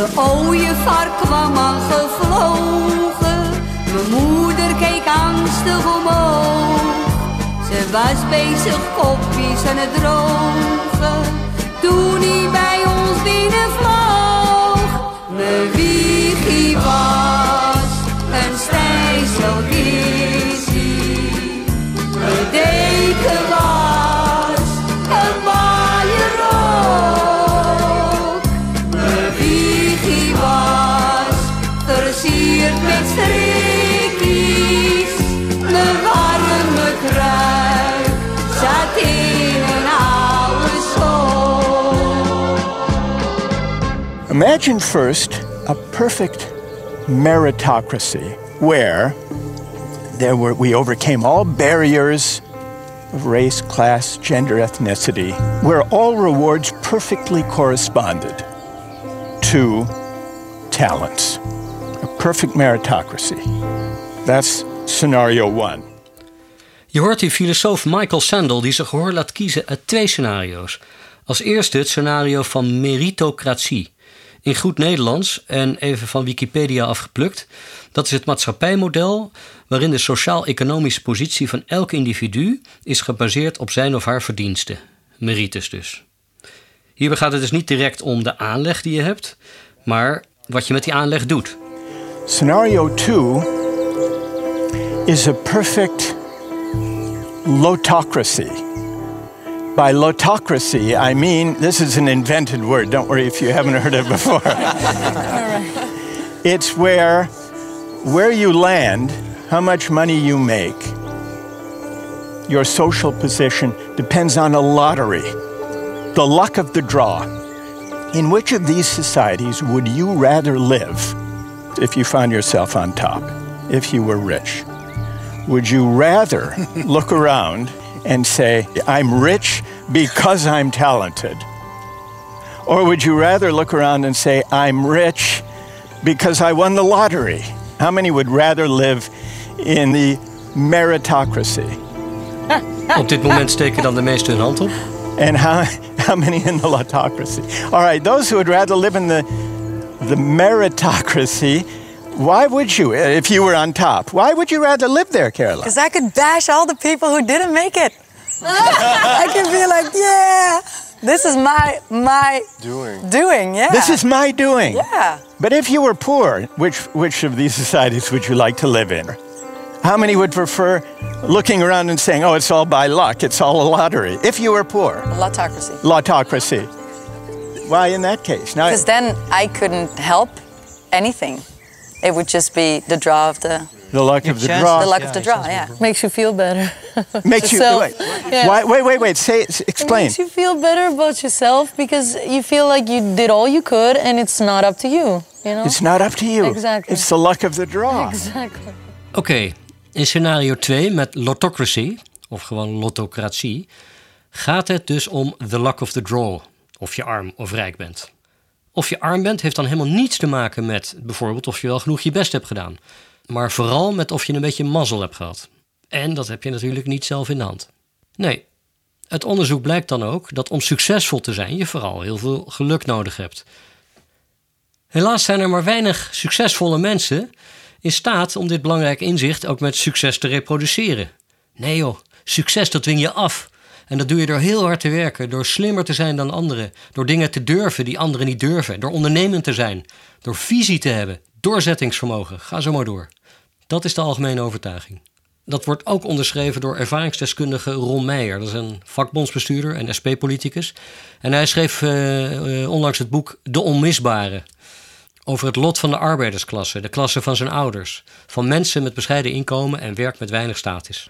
De ooievaar kwam al gevlogen. Mijn moeder keek angstig omhoog. Ze was bezig kopjes aan het drogen. Toen hij bij ons binnenvloog. Mijn wiegje was een stijzelkissie. Mijn Imagine first a perfect meritocracy where there were, we overcame all barriers of race, class, gender, ethnicity, where all rewards perfectly corresponded to talents. Perfect meritocracy. That's scenario one. Je hoort die filosoof Michael Sandel die zijn gehoor laat kiezen uit twee scenario's. Als eerste het scenario van meritocratie. In goed Nederlands en even van Wikipedia afgeplukt. Dat is het maatschappijmodel waarin de sociaal-economische positie van elk individu is gebaseerd op zijn of haar verdiensten. Merites dus. Hierbij gaat het dus niet direct om de aanleg die je hebt, maar wat je met die aanleg doet. Scenario two is a perfect lotocracy. By lotocracy, I mean this is an invented word. Don't worry if you haven't heard it before. It's where where you land, how much money you make, your social position depends on a lottery, the luck of the draw. In which of these societies would you rather live if you found yourself on top, if you were rich? Would you rather look around and say, I'm rich because I'm talented? Or would you rather look around and say, I'm rich because I won the lottery? How many would rather live in the meritocracy? Op dit moment steken dan de meesten hun hand op. And how, how many in the lotocracy? All right, those who would rather live in the, the meritocracy, why would you, if you were on top? Why would you rather live there, Caroline? Because I could bash all the people who didn't make it. I could be like, yeah, this is my my Doing. doing. Yeah. This is my doing. Yeah. But if you were poor, which, which of these societies would you like to live in? How many would prefer looking around and saying, oh, it's all by luck, it's all a lottery? If you were poor, Lotocracy. lotocracy. Why in that case? Because then I couldn't help anything. It would just be the draw of the the luck of the chance- draw the luck of the draw. Yeah. Makes you feel better. makes you. Wait, Yeah. why, wait, wait, wait. Say, It explain. makes you feel better about yourself because you feel like you did all you could and it's not up to you. You know? It's not up to you. Exactly. It's the luck of the draw. Exactly. Oké, in scenario 2 met lotocracy, of gewoon lotocratie, gaat het dus om the luck of the draw. Of je arm of rijk bent. Of je arm bent heeft dan helemaal niets te maken met bijvoorbeeld of je wel genoeg je best hebt gedaan. Maar vooral met of je een beetje mazzel hebt gehad. En dat heb je natuurlijk niet zelf in de hand. Nee, het onderzoek blijkt dan ook dat om succesvol te zijn je vooral heel veel geluk nodig hebt. Helaas zijn er maar weinig succesvolle mensen in staat om dit belangrijke inzicht ook met succes te reproduceren. Nee joh, succes dat dwing je af. En dat doe je door heel hard te werken, door slimmer te zijn dan anderen, door dingen te durven die anderen niet durven, door ondernemend te zijn, door visie te hebben, doorzettingsvermogen. Ga zo maar door. Dat is de algemene overtuiging. Dat wordt ook onderschreven door ervaringsdeskundige Ron Meijer. Dat is een vakbondsbestuurder en SP-politicus. En hij schreef eh, eh, onlangs het boek De Onmisbare over het lot van de arbeidersklasse, de klasse van zijn ouders, van mensen met bescheiden inkomen en werk met weinig status.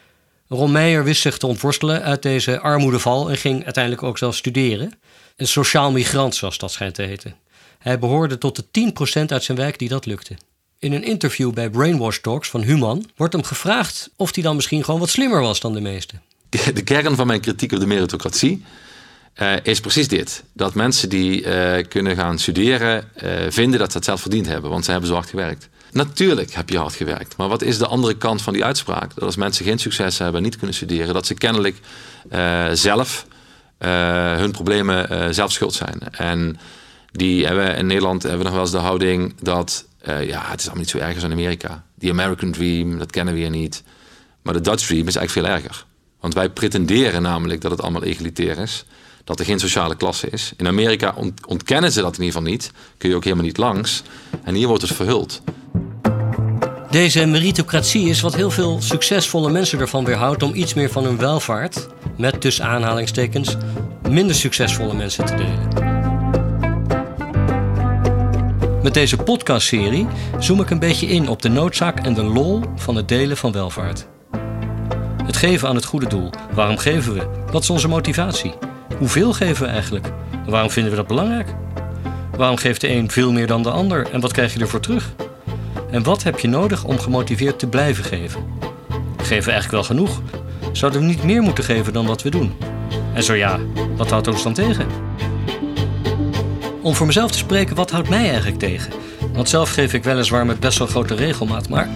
Ron wist zich te ontworstelen uit deze armoedeval en ging uiteindelijk ook zelf studeren. Een sociaal migrant, zoals dat schijnt te heten. Hij behoorde tot de 10% uit zijn wijk die dat lukte. In een interview bij Brainwash Talks van Human wordt hem gevraagd of hij dan misschien gewoon wat slimmer was dan de meesten. de kern van mijn kritiek op de meritocratie eh, is precies dit. Dat mensen die eh, kunnen gaan studeren eh, vinden dat ze het zelf verdiend hebben, want ze hebben zo hard gewerkt. Natuurlijk heb je hard gewerkt, maar wat is de andere kant van die uitspraak? Dat als mensen geen succes hebben en niet kunnen studeren, dat ze kennelijk eh, zelf eh, hun problemen eh, zelf schuld zijn. En Die hebben in Nederland hebben we nog wel eens de houding dat ja, het is allemaal niet zo erg als in Amerika. Die American Dream, dat kennen we hier niet. Maar de Dutch Dream is eigenlijk veel erger. Want wij pretenderen namelijk dat het allemaal egalitair is. Dat er geen sociale klasse is. In Amerika ont- ontkennen ze dat in ieder geval niet. Kun je ook helemaal niet langs. En hier wordt het verhuld. Deze meritocratie is wat heel veel succesvolle mensen ervan weerhoudt om iets meer van hun welvaart, met tussen aanhalingstekens, minder succesvolle mensen te delen. Met deze podcastserie zoom ik een beetje in op de noodzaak en de lol van het delen van welvaart. Het geven aan het goede doel. Waarom geven we? Wat is onze motivatie? Hoeveel geven we eigenlijk? En waarom vinden we dat belangrijk? Waarom geeft de een veel meer dan de ander en wat krijg je ervoor terug? En wat heb je nodig om gemotiveerd te blijven geven? Geven we eigenlijk wel genoeg? Zouden we niet meer moeten geven dan wat we doen? En zo ja, wat houdt ons dan tegen? Om voor mezelf te spreken, wat houdt mij eigenlijk tegen? Want zelf geef ik weliswaar met best wel grote regelmaat, maar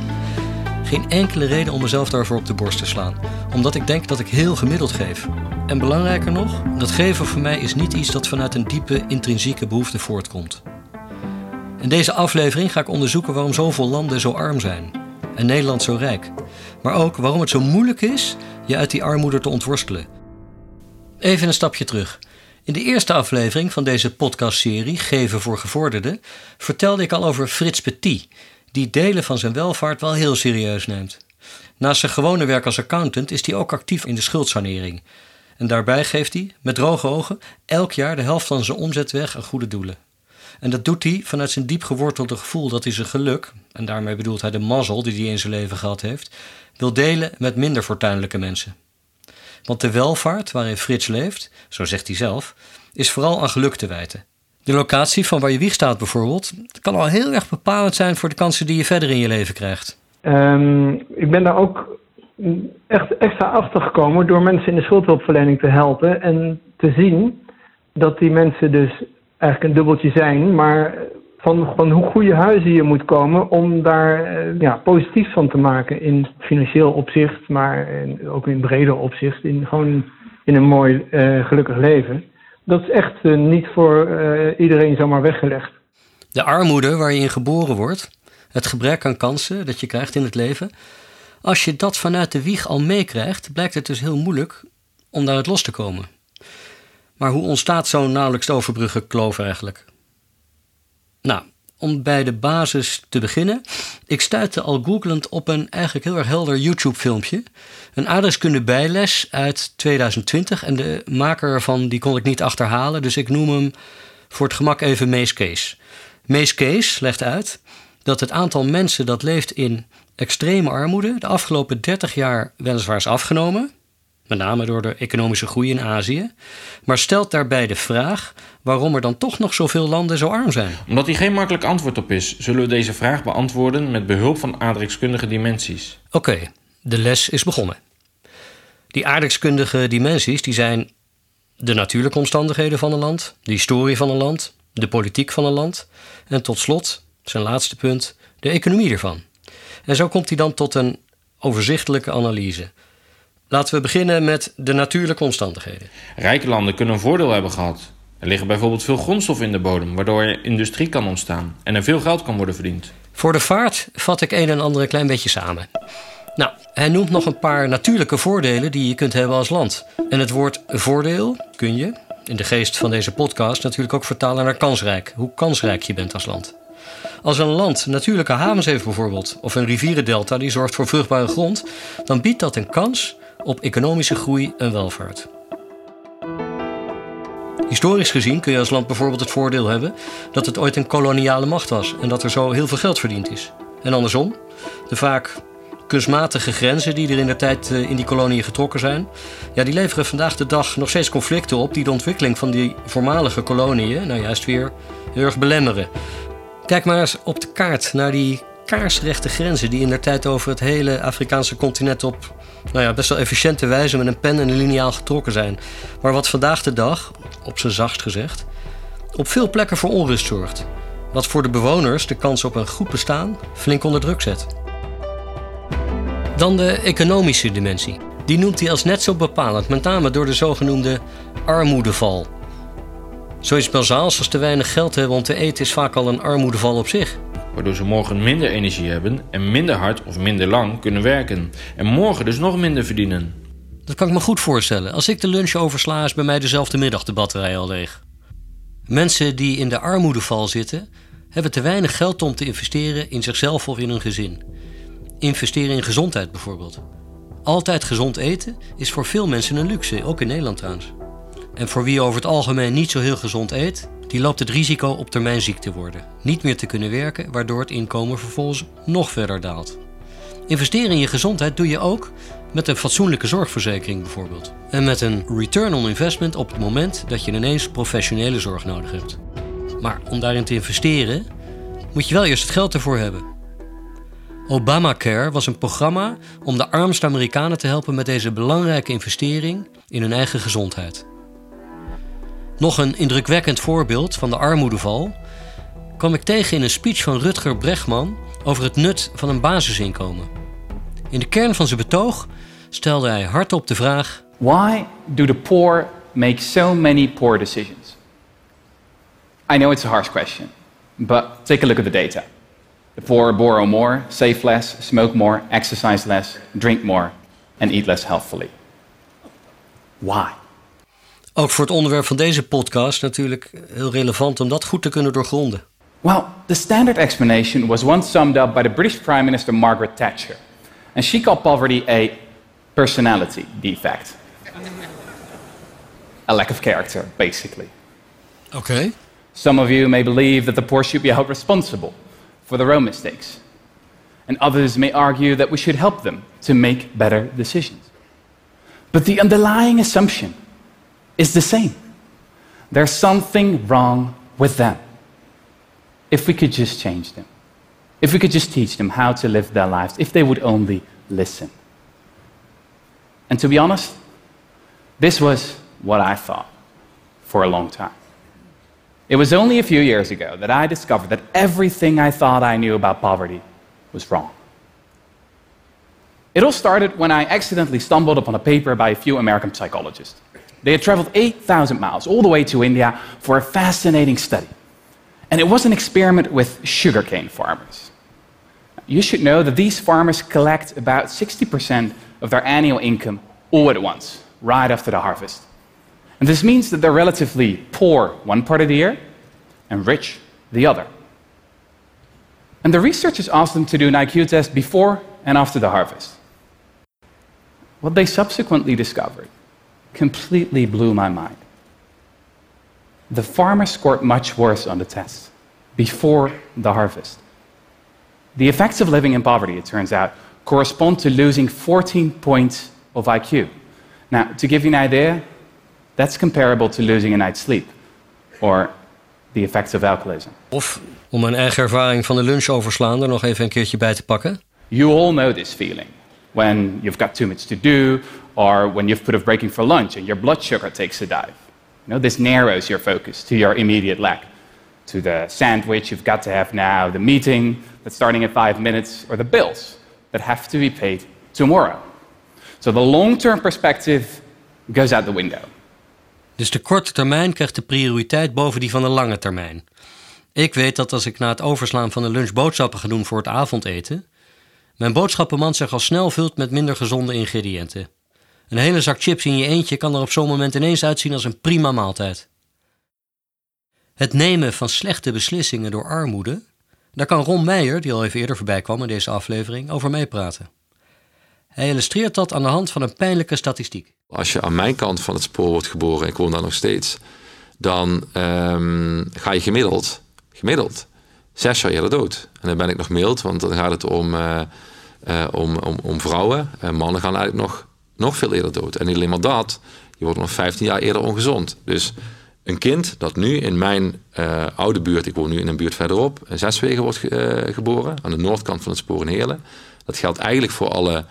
geen enkele reden om mezelf daarvoor op de borst te slaan. Omdat ik denk dat ik heel gemiddeld geef. En belangrijker nog, dat geven voor mij is niet iets dat vanuit een diepe intrinsieke behoefte voortkomt. In deze aflevering ga ik onderzoeken waarom zoveel landen zo arm zijn en Nederland zo rijk. Maar ook waarom het zo moeilijk is je uit die armoede te ontworstelen. Even een stapje terug. In de eerste aflevering van deze podcastserie Geven voor Gevorderden vertelde ik al over Frits Petit, die delen van zijn welvaart wel heel serieus neemt. Naast zijn gewone werk als accountant is hij ook actief in de schuldsanering. En daarbij geeft hij, met droge ogen, elk jaar de helft van zijn omzet weg aan goede doelen. En dat doet hij vanuit zijn diep gewortelde gevoel dat hij zijn geluk, en daarmee bedoelt hij de mazzel die hij in zijn leven gehad heeft, wil delen met minder fortuinlijke mensen. Want de welvaart waarin Frits leeft, zo zegt hij zelf, is vooral aan geluk te wijten. De locatie van waar je wieg staat bijvoorbeeld, kan al heel erg bepalend zijn voor de kansen die je verder in je leven krijgt. Ehm, ik ben daar ook echt extra achter gekomen door mensen in de schuldhulpverlening te helpen en te zien dat die mensen dus eigenlijk een dubbeltje zijn, maar van, van hoe goede huizen je moet komen om daar eh, ja, positief van te maken in financieel opzicht, maar ook in breder opzicht, in gewoon in een mooi eh, gelukkig leven. Dat is echt eh, niet voor eh, iedereen zomaar weggelegd. De armoede waar je in geboren wordt, het gebrek aan kansen dat je krijgt in het leven, als je dat vanuit de wieg al meekrijgt, blijkt het dus heel moeilijk om daaruit los te komen. Maar hoe ontstaat zo'n nauwelijks overbruggen kloof eigenlijk? Nou, om bij de basis te beginnen. Ik stuitte al googlend op een eigenlijk heel erg helder YouTube-filmpje. Een aardrijkskunde bijles uit 2020. En de maker ervan die kon ik niet achterhalen. Dus ik noem hem voor het gemak even Mees Kees. Mees Kees legt uit dat het aantal mensen dat leeft in extreme armoede... de afgelopen 30 jaar weliswaar is afgenomen. Met name door de economische groei in Azië. Maar stelt daarbij de vraag waarom er dan toch nog zoveel landen zo arm zijn. Omdat hier geen makkelijk antwoord op is, zullen we deze vraag beantwoorden met behulp van aardrijkskundige dimensies. Oké, de les is begonnen. Die aardrijkskundige dimensies die zijn de natuurlijke omstandigheden van een land, de historie van een land, de politiek van een land en tot slot, zijn laatste punt, de economie ervan. En zo komt hij dan tot een overzichtelijke analyse. Laten we beginnen met de natuurlijke omstandigheden. Rijke landen kunnen een voordeel hebben gehad. Er liggen bijvoorbeeld veel grondstoffen in de bodem, waardoor er industrie kan ontstaan en er veel geld kan worden verdiend. Voor de vaart vat ik een en ander een klein beetje samen. Nou, hij noemt nog een paar natuurlijke voordelen die je kunt hebben als land. En het woord voordeel kun je, in de geest van deze podcast, natuurlijk ook vertalen naar kansrijk. Hoe kansrijk je bent als land. Als een land natuurlijke havens heeft bijvoorbeeld, of een rivierendelta die zorgt voor vruchtbare grond, dan biedt dat een kans op economische groei en welvaart. Historisch gezien kun je als land bijvoorbeeld het voordeel hebben dat het ooit een koloniale macht was en dat er zo heel veel geld verdiend is. En andersom, de vaak kunstmatige grenzen die er in de tijd eh, in die koloniën getrokken zijn, ja, die leveren vandaag de dag nog steeds conflicten op die de ontwikkeling van die voormalige koloniën nou juist weer heel erg belemmeren. Kijk maar eens op de kaart naar die kaarsrechte grenzen die in de tijd over het hele Afrikaanse continent op nou ja, best wel efficiënte wijze met een pen en een liniaal getrokken zijn. Maar wat vandaag de dag, op zijn zachtst gezegd, op veel plekken voor onrust zorgt. Wat voor de bewoners de kans op een goed bestaan flink onder druk zet. Dan de economische dimensie. Die noemt hij als net zo bepalend, met name door de zogenoemde armoedeval. Zoiets bazaals als te weinig geld hebben om te eten is vaak al een armoedeval op zich. Waardoor ze morgen minder energie hebben en minder hard of minder lang kunnen werken. En morgen dus nog minder verdienen. Dat kan ik me goed voorstellen. Als ik de lunch oversla, is bij mij dezelfde middag de batterij al leeg. Mensen die in de armoedeval zitten, hebben te weinig geld om te investeren in zichzelf of in hun gezin. Investeren in gezondheid bijvoorbeeld. Altijd gezond eten is voor veel mensen een luxe, ook in Nederland trouwens. En voor wie over het algemeen niet zo heel gezond eet, die loopt het risico op termijn ziek te worden. Niet meer te kunnen werken, waardoor het inkomen vervolgens nog verder daalt. Investeren in je gezondheid doe je ook met een fatsoenlijke zorgverzekering bijvoorbeeld. En met een return on investment op het moment dat je ineens professionele zorg nodig hebt. Maar om daarin te investeren, moet je wel eerst het geld ervoor hebben. Obamacare was een programma om de armste Amerikanen te helpen met deze belangrijke investering in hun eigen gezondheid. Nog een indrukwekkend voorbeeld van de armoedeval kwam ik tegen in een speech van Rutger Bregman over het nut van een basisinkomen. In de kern van zijn betoog stelde hij hardop de vraag: Why do the poor make so many poor decisions? I know it's a harsh question, but take a look at the data. The poor borrow more, save less, smoke more, exercise less, drink more, and eat less healthfully. Why? Ook voor het onderwerp van deze podcast natuurlijk heel relevant om dat goed te kunnen doorgronden. Well, the standard explanation was once summed up by the British Prime Minister Margaret Thatcher, and she called poverty a personality defect. A lack of character, basically. Oké. Some of you may believe that the poor should be held responsible for their own mistakes, and others may argue that we should help them to make better decisions. But the underlying assumption is the same. There's something wrong with them. If we could just change them, if we could just teach them how to live their lives, if they would only listen. And to be honest, this was what I thought for a long time. It was only a few years ago that I discovered that everything I thought I knew about poverty was wrong. It all started when I accidentally stumbled upon a paper by a few American psychologists. They had traveled 8,000 miles all the way to India for a fascinating study. And it was an experiment with sugarcane farmers. You should know that these farmers collect about 60% of their annual income all at once, right after the harvest. And this means that they're relatively poor one part of the year and rich the other. And the researchers asked them to do an IQ test before and after the harvest. What they subsequently discovered completely blew my mind. The farmers scored much worse on the test before the harvest. The effects of living in poverty, it turns out, correspond to losing 14 points of IQ. Now, to give you an idea, that's comparable to losing a night's sleep or the effects of alcoholism. Of om mijn eigen ervaring van de lunch overslaan er nog even een keertje bij te pakken. You all know this feeling when you've got too much to do or when you've put off breaking for lunch and your blood sugar takes a dive. You know, this narrows your focus to your immediate lack, to the sandwich you've got to have now, the meeting that's starting in five minutes, or the bills that have to be paid tomorrow. So the long term perspective goes out the window. Dus de korte termijn krijgt de prioriteit boven die van de lange termijn. Ik weet dat als ik na het overslaan van de lunch boodschappen ga doen voor het avondeten, mijn boodschappenmand zich al snel vult met minder gezonde ingrediënten. Een hele zak chips in je eentje kan er op zo'n moment ineens uitzien als een prima maaltijd. Het nemen van slechte beslissingen door armoede, daar kan Ron Meijer, die al even eerder voorbij kwam in deze aflevering, over meepraten. Hij illustreert dat aan de hand van een pijnlijke statistiek. Als je aan mijn kant van het spoor wordt geboren, ik woon daar nog steeds, dan ehm, ga je gemiddeld, gemiddeld zes jaar eerder dood. En dan ben ik nog mild, want dan gaat het om, eh, eh, om, om, om vrouwen. En mannen gaan eigenlijk nog, nog veel eerder dood. En niet alleen maar dat, je wordt nog 15 jaar eerder ongezond. Dus een kind dat nu in mijn eh, oude buurt, ik woon nu in een buurt verderop, in Zeswegen wordt geboren, aan de noordkant van het spoor. Dat geldt eigenlijk voor alle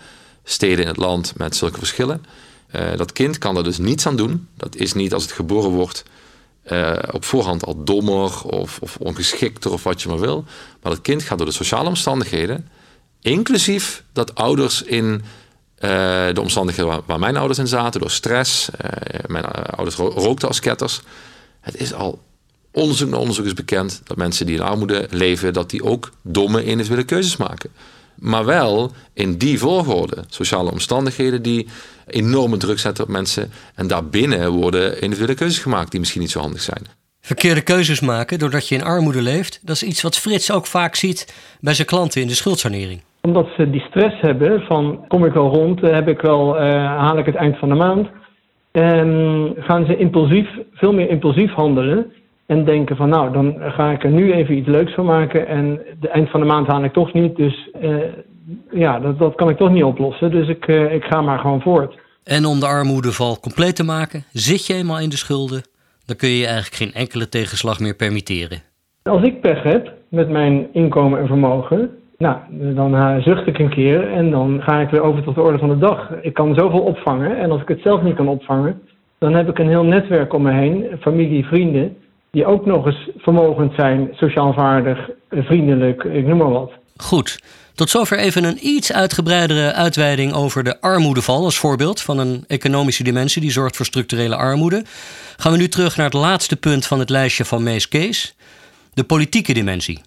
steden in het land met zulke verschillen. dat kind kan er dus niets aan doen. Dat is niet als het geboren wordt op voorhand al dommer of, of ongeschikter of wat je maar wil. Maar dat kind gaat door de sociale omstandigheden, inclusief dat ouders in de omstandigheden waar, mijn ouders in zaten, door stress, uh, mijn ouders rookten als ketters, Het is al onderzoek na onderzoek is bekend dat mensen die in armoede leven, dat die ook domme individuele keuzes maken. Maar wel in die volgorde. Sociale omstandigheden die enorme druk zetten op mensen. En daarbinnen worden individuele keuzes gemaakt die misschien niet zo handig zijn. Verkeerde keuzes maken doordat je in armoede leeft, dat is iets wat Frits ook vaak ziet bij zijn klanten in de schuldsanering. Omdat ze die stress hebben van kom ik wel rond, eh, heb ik wel, eh, haal ik het eind van de maand. En gaan ze impulsief, veel meer impulsief handelen. En denken van nou, dan ga ik er nu even iets leuks van maken. En de eind van de maand haal ik toch niet. Dus eh, ja, dat, dat kan ik toch niet oplossen. Dus ik, ik ga maar gewoon voort. En om de armoedeval compleet te maken, zit je eenmaal in de schulden, dan kun je je eigenlijk geen enkele tegenslag meer permitteren. Als ik pech heb met mijn inkomen en vermogen, nou, dan eh, zucht ik een keer en dan ga ik weer over tot de orde van de dag. Ik kan zoveel opvangen en als ik het zelf niet kan opvangen, dan heb ik een heel netwerk om me heen, familie, vrienden, die ook nog eens vermogend zijn, sociaal vaardig, eh, vriendelijk, ik noem maar wat. Goed, tot zover even een iets uitgebreidere uitweiding over de armoedeval als voorbeeld van een economische dimensie die zorgt voor structurele armoede. Gaan we nu terug naar het laatste punt van het lijstje van Mees Kees, de politieke dimensie.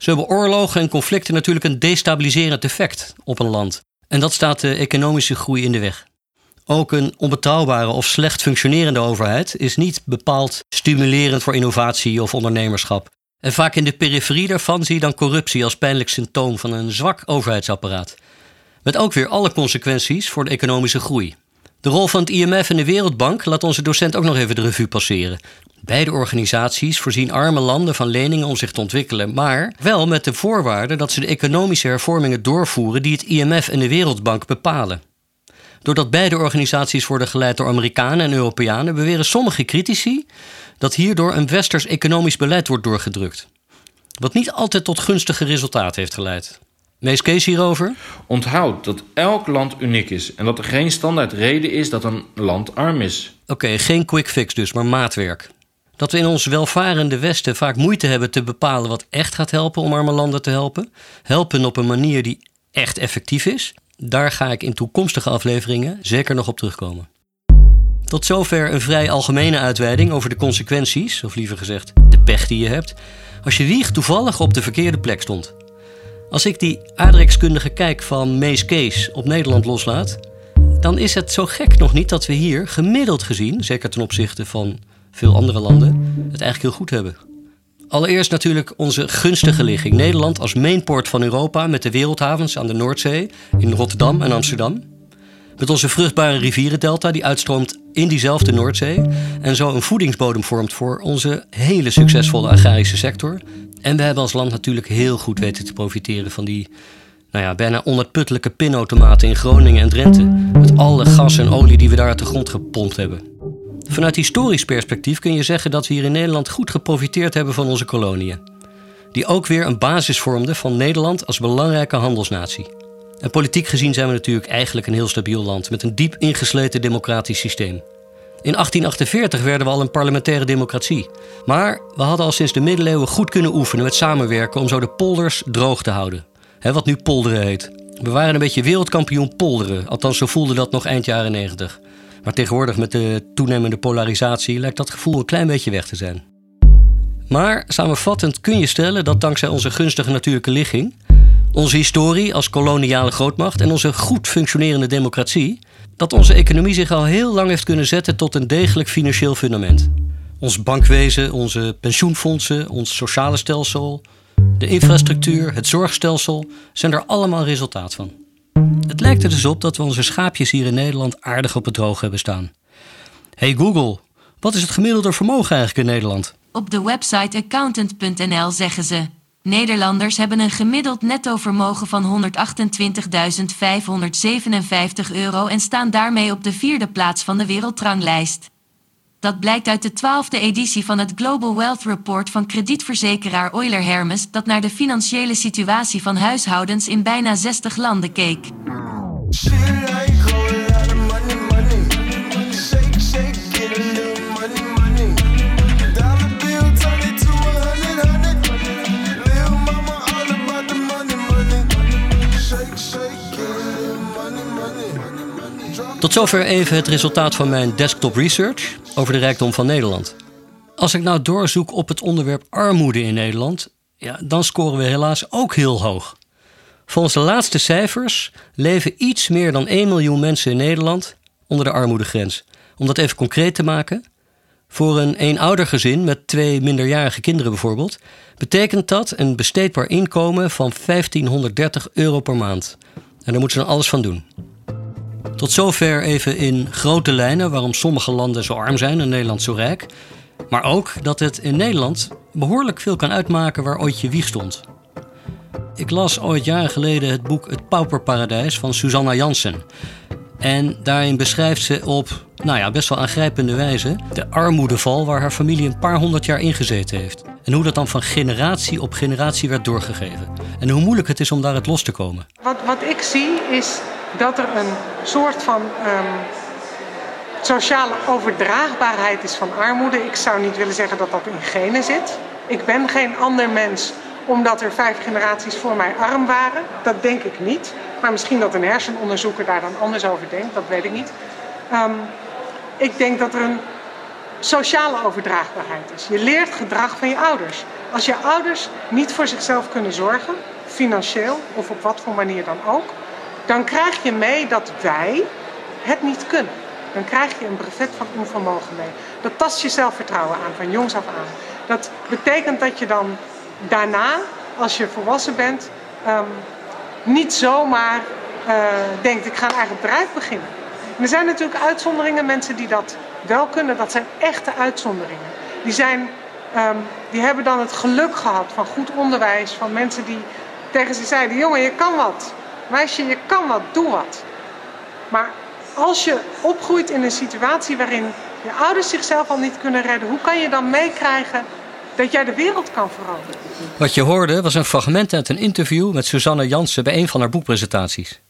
Zo hebben oorlogen en conflicten natuurlijk een destabiliserend effect op een land. En dat staat de economische groei in de weg. Ook een onbetrouwbare of slecht functionerende overheid is niet bepaald stimulerend voor innovatie of ondernemerschap. En vaak in de periferie daarvan zie je dan corruptie als pijnlijk symptoom van een zwak overheidsapparaat. Met ook weer alle consequenties voor de economische groei. De rol van het IMF en de Wereldbank laat onze docent ook nog even de revue passeren. Beide organisaties voorzien arme landen van leningen om zich te ontwikkelen, maar wel met de voorwaarde dat ze de economische hervormingen doorvoeren die het IMF en de Wereldbank bepalen. Doordat beide organisaties worden geleid door Amerikanen en Europeanen, beweren sommige critici dat hierdoor een westers economisch beleid wordt doorgedrukt. Wat niet altijd tot gunstige resultaten heeft geleid. Mees Kees hierover? Onthoud dat elk land uniek is en dat er geen standaard reden is dat een land arm is. Oké, geen quick fix dus, maar maatwerk. Dat we in ons welvarende Westen vaak moeite hebben te bepalen wat echt gaat helpen om arme landen te helpen. Helpen op een manier die echt effectief is. Daar ga ik in toekomstige afleveringen zeker nog op terugkomen. Tot zover een vrij algemene uitweiding over de consequenties, of liever gezegd de pech die je hebt, als je wieg toevallig op de verkeerde plek stond. Als ik die aardrijkskundige kijk van Mees Kees op Nederland loslaat, dan is het zo gek nog niet dat we hier gemiddeld gezien, zeker ten opzichte van veel andere landen, het eigenlijk heel goed hebben. Allereerst natuurlijk onze gunstige ligging. Nederland als mainport van Europa met de wereldhavens aan de Noordzee in Rotterdam en Amsterdam. Met onze vruchtbare rivierendelta die uitstroomt in diezelfde Noordzee en zo een voedingsbodem vormt voor onze hele succesvolle agrarische sector. En we hebben als land natuurlijk heel goed weten te profiteren van die nou ja, bijna onuitputtelijke pinautomaten in Groningen en Drenthe. Met alle gas en olie die we daar uit de grond gepompt hebben. Vanuit historisch perspectief kun je zeggen dat we hier in Nederland goed geprofiteerd hebben van onze koloniën. Die ook weer een basis vormden van Nederland als belangrijke handelsnatie. En politiek gezien zijn we natuurlijk eigenlijk een heel stabiel land met een diep ingesleten democratisch systeem. In 1848 werden we al een parlementaire democratie. Maar we hadden al sinds de middeleeuwen goed kunnen oefenen met samenwerken om zo de polders droog te houden. Wat nu polderen heet. We waren een beetje wereldkampioen polderen, althans zo voelde dat nog eind jaren 90. Maar tegenwoordig met de toenemende polarisatie lijkt dat gevoel een klein beetje weg te zijn. Maar samenvattend kun je stellen dat dankzij onze gunstige natuurlijke ligging, onze historie als koloniale grootmacht en onze goed functionerende democratie, dat onze economie zich al heel lang heeft kunnen zetten tot een degelijk financieel fundament. Ons bankwezen, onze pensioenfondsen, ons sociale stelsel, de infrastructuur, het zorgstelsel zijn er allemaal resultaat van. Het lijkt er dus op dat we onze schaapjes hier in Nederland aardig op het droog hebben staan. Hey Google, wat is het gemiddelde vermogen eigenlijk in Nederland? Op de website accountant.nl zeggen ze: Nederlanders hebben een gemiddeld netto vermogen van 128.557 euro en staan daarmee op de vierde plaats van de wereldranglijst. Dat blijkt uit de twaalfde editie van het Global Wealth Report van kredietverzekeraar Euler Hermes, dat naar de financiële situatie van huishoudens in bijna 60 landen keek. Tot zover even het resultaat van mijn desktop research over de rijkdom van Nederland. Als ik nou doorzoek op het onderwerp armoede in Nederland, ja, dan scoren we helaas ook heel hoog. Volgens de laatste cijfers leven iets meer dan 1 miljoen mensen in Nederland onder de armoedegrens. Om dat even concreet te maken, voor een eenoudergezin met twee minderjarige kinderen bijvoorbeeld, betekent dat een besteedbaar inkomen van 1530 euro per maand. En daar moeten ze dan alles van doen. Tot zover even in grote lijnen waarom sommige landen zo arm zijn en Nederland zo rijk. Maar ook dat het in Nederland behoorlijk veel kan uitmaken waar ooit je wieg stond. Ik las ooit jaren geleden het boek Het Pauperparadijs van Susanna Jansen. En daarin beschrijft ze op nou ja, best wel aangrijpende wijze de armoedeval waar haar familie een paar honderd jaar ingezeten heeft. En hoe dat dan van generatie op generatie werd doorgegeven. En hoe moeilijk het is om daar het los te komen. Wat, wat ik zie is dat er een soort van ehm, sociale overdraagbaarheid is van armoede. Ik zou niet willen zeggen dat dat in genen zit. Ik ben geen ander mens omdat er vijf generaties voor mij arm waren. Dat denk ik niet. Maar misschien dat een hersenonderzoeker daar dan anders over denkt, dat weet ik niet. Ehm, ik denk dat er een sociale overdraagbaarheid is. Je leert gedrag van je ouders. Als je ouders niet voor zichzelf kunnen zorgen, financieel of op wat voor manier dan ook, dan krijg je mee dat wij het niet kunnen. Dan krijg je een brevet van onvermogen mee. Dat tast je zelfvertrouwen aan, van jongs af aan. Dat betekent dat je dan daarna, als je volwassen bent, um, niet zomaar uh, denkt: ik ga een eigen bedrijf beginnen. er zijn natuurlijk uitzonderingen, mensen die dat wel kunnen. Dat zijn echte uitzonderingen. Die, zijn, um, die hebben dan het geluk gehad van goed onderwijs, van mensen die tegen ze zeiden: jongen, je kan wat. Meisje, je kan wat, doe wat. Maar als je opgroeit in een situatie waarin je ouders zichzelf al niet kunnen redden, hoe kan je dan meekrijgen dat jij de wereld kan veranderen? Wat je hoorde was een fragment uit een interview met Susanne Jansen bij een van haar boekpresentaties.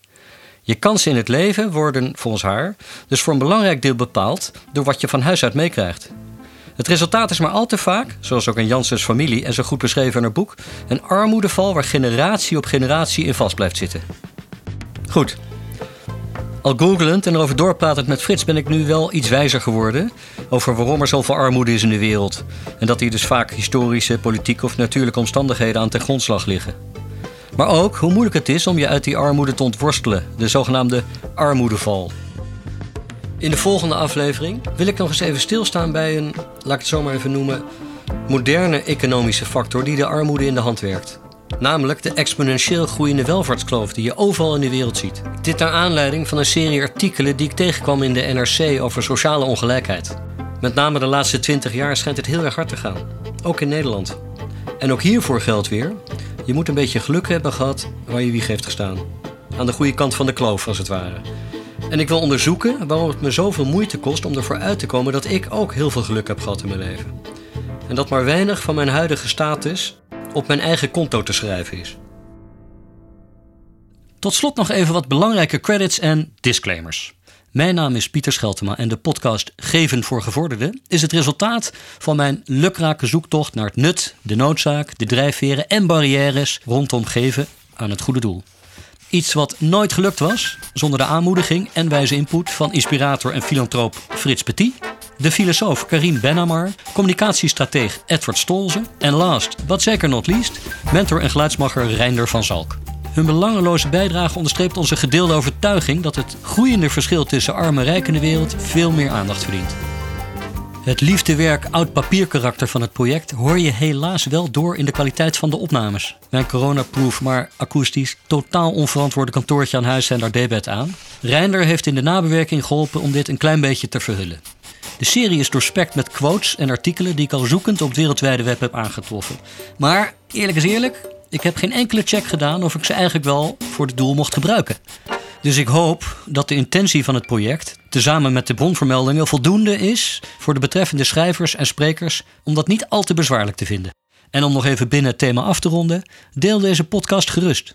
Je kansen in het leven worden, volgens haar, dus voor een belangrijk deel bepaald door wat je van huis uit meekrijgt. Het resultaat is maar al te vaak, zoals ook in Janssens familie en zo goed beschreven in haar boek, een armoedeval waar generatie op generatie in vast blijft zitten. Goed. Al googelend en erover doorpratend met Frits ben ik nu wel iets wijzer geworden over waarom er zoveel armoede is in de wereld. En dat hier dus vaak historische, politieke of natuurlijke omstandigheden aan ten grondslag liggen. Maar ook hoe moeilijk het is om je uit die armoede te ontworstelen, de zogenaamde armoedeval. In de volgende aflevering wil ik nog eens even stilstaan bij een, laat ik het zo maar even noemen, moderne economische factor die de armoede in de hand werkt. Namelijk de exponentieel groeiende welvaartskloof die je overal in de wereld ziet. Dit naar aanleiding van een serie artikelen die ik tegenkwam in de NRC over sociale ongelijkheid. Met name de laatste 20 jaar schijnt het heel erg hard te gaan. Ook in Nederland. En ook hiervoor geldt weer: je moet een beetje geluk hebben gehad waar je wieg heeft gestaan. Aan de goede kant van de kloof, als het ware. En ik wil onderzoeken waarom het me zoveel moeite kost om ervoor uit te komen dat ik ook heel veel geluk heb gehad in mijn leven. En dat maar weinig van mijn huidige status op mijn eigen konto te schrijven is. Tot slot nog even wat belangrijke credits en disclaimers. Mijn naam is Pieter Scheltema en de podcast Geven voor Gevorderden is het resultaat van mijn lukrake zoektocht naar het nut, de noodzaak, de drijfveren en barrières rondom geven aan het goede doel. Iets wat nooit gelukt was zonder de aanmoediging en wijze input van inspirator en filantroop Frits Petit, de filosoof Karim Benamar, communicatiestrateeg Edward Stolze en last, but zeker not least, mentor en geluidsmacher Reinder van Zalk. Hun belangeloze bijdrage onderstreept onze gedeelde overtuiging dat het groeiende verschil tussen arm en rijk in de wereld veel meer aandacht verdient. Het liefdewerk oud papierkarakter van het project hoor je helaas wel door in de kwaliteit van de opnames. Mijn coronaproof, maar akoestisch, totaal onverantwoorde kantoortje aan huis zijn daar debet aan. Reinder heeft in de nabewerking geholpen om dit een klein beetje te verhullen. De serie is doorspekt met quotes en artikelen die ik al zoekend op het wereldwijde web heb aangetroffen. Maar eerlijk is eerlijk, ik heb geen enkele check gedaan of ik ze eigenlijk wel voor het doel mocht gebruiken. Dus ik hoop dat de intentie van het project, tezamen met de bronvermeldingen, voldoende is voor de betreffende schrijvers en sprekers om dat niet al te bezwaarlijk te vinden. En om nog even binnen het thema af te ronden, deel deze podcast gerust.